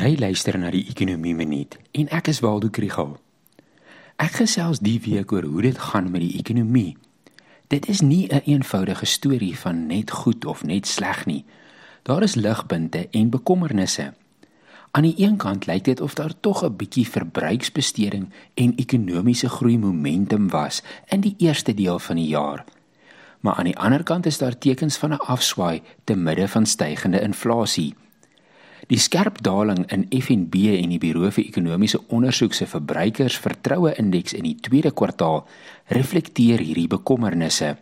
Jy luister na die Ekonomie Minuut en ek is Waldo Krügel. Ek gesels die week oor hoe dit gaan met die ekonomie. Dit is nie 'n een eenvoudige storie van net goed of net sleg nie. Daar is ligpunte en bekommernisse. Aan die een kant lyk dit of daar tog 'n bietjie verbruiksbesteding en ekonomiese groei momentum was in die eerste deel van die jaar. Maar aan die ander kant is daar tekens van 'n afswaai te midde van stygende inflasie. Die skerp daling in FNB en die Buro vir Ekonomiese Ondersoek se verbruikersvertroue indeks in die tweede kwartaal reflekteer hierdie bekommernisse.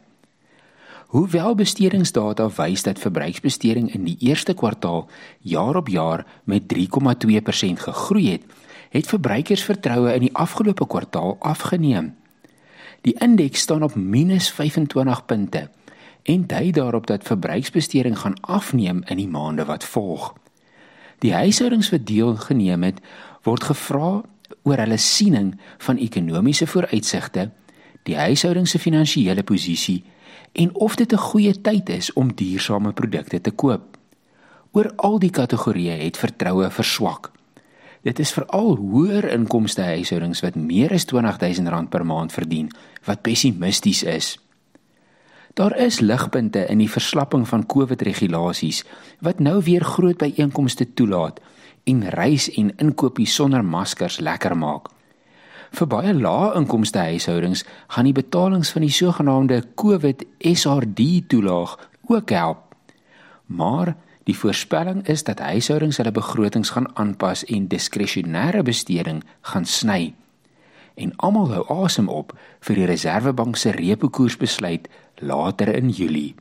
Hoewel bestedingsdata wys dat verbruiksbesteding in die eerste kwartaal jaar op jaar met 3,2% gegroei het, het verbruikersvertroue in die afgelope kwartaal afgeneem. Die indeks staan op -25 punte en dui daarop dat verbruiksbesteding gaan afneem in die maande wat volg. Die huishoudings wat deelgeneem het, word gevra oor hulle siening van ekonomiese vooruitsigte, die huishoudings se finansiële posisie en of dit 'n goeie tyd is om duursame produkte te koop. Oor al die kategorieë het vertroue verswak. Dit is veral hoër inkomste huishoudings wat meer as R20000 per maand verdien wat pessimisties is. Daar is ligpunte in die verslapping van COVID-regulasies wat nou weer groot byeenkomste toelaat en reis en inkopies sonder maskers lekker maak. Vir baie lae inkomste huishoudings gaan die betalings van die sogenaamde COVID SRD toelaag ook help. Maar die voorspelling is dat huishoudings hulle begrotings gaan aanpas en diskresionêre besteding gaan sny en almal hou asem op vir die Reserwebank se repo koersbesluit later in Julie.